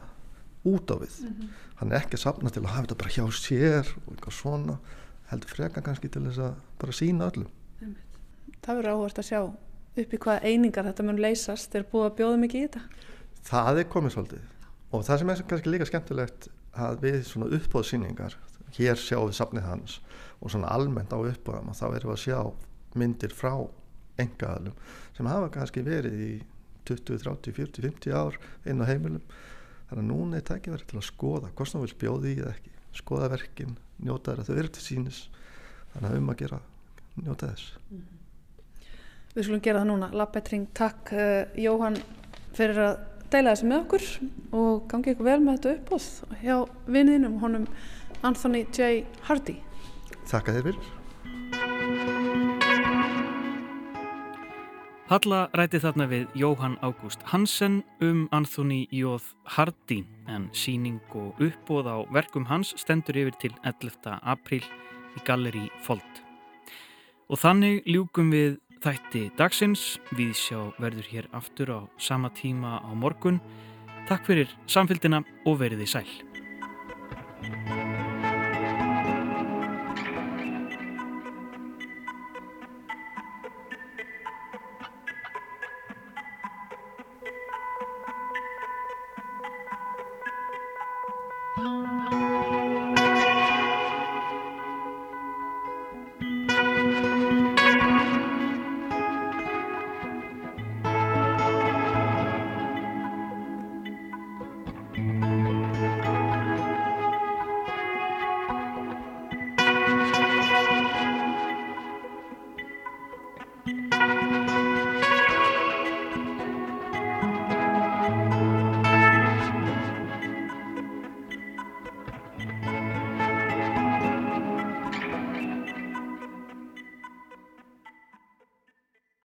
út á við mm -hmm. hann er ekki að sapna til að hafa þetta bara hjá sér og eitthvað svona heldur freka kannski til þess að bara sína öllum. Það verður áherslu að sjá upp í hvaða einingar þetta mun leysast er búið að bjóða mikið í þetta? Það er komið svolítið og það sem er kannski líka skemmtilegt að við svona uppbóðsýningar hér sjáum við safnið hans og svona almennt á uppbóðum og þá erum við að sjá myndir frá engaðalum sem hafa kannski verið í 20, 30, 40, 50 ár inn á heimilum. Þannig að núna er tækifæri til að skoða hvort það vil bjóði í eða ekki skoða verkin, njóta þeirra, þau eru til sínis þannig að um að gera njóta þess. Mm -hmm. Við skulum gera það núna, Lappetring, takk uh, Jóhann fyrir að deila þessu með okkur og gangi ykkur vel með þetta uppbóð hjá vinninum honum Anthony J. Hardy Þakka þér fyrir Halla ræti þarna við Jóhann Ágúst Hansen um Anthony J. Hardy en síning og uppbóð á verkum hans stendur yfir til 11. april í Galleri Fold. Og þannig ljúkum við þætti dagsins. Við sjá verður hér aftur á sama tíma á morgun. Takk fyrir samfélgina og veriði sæl.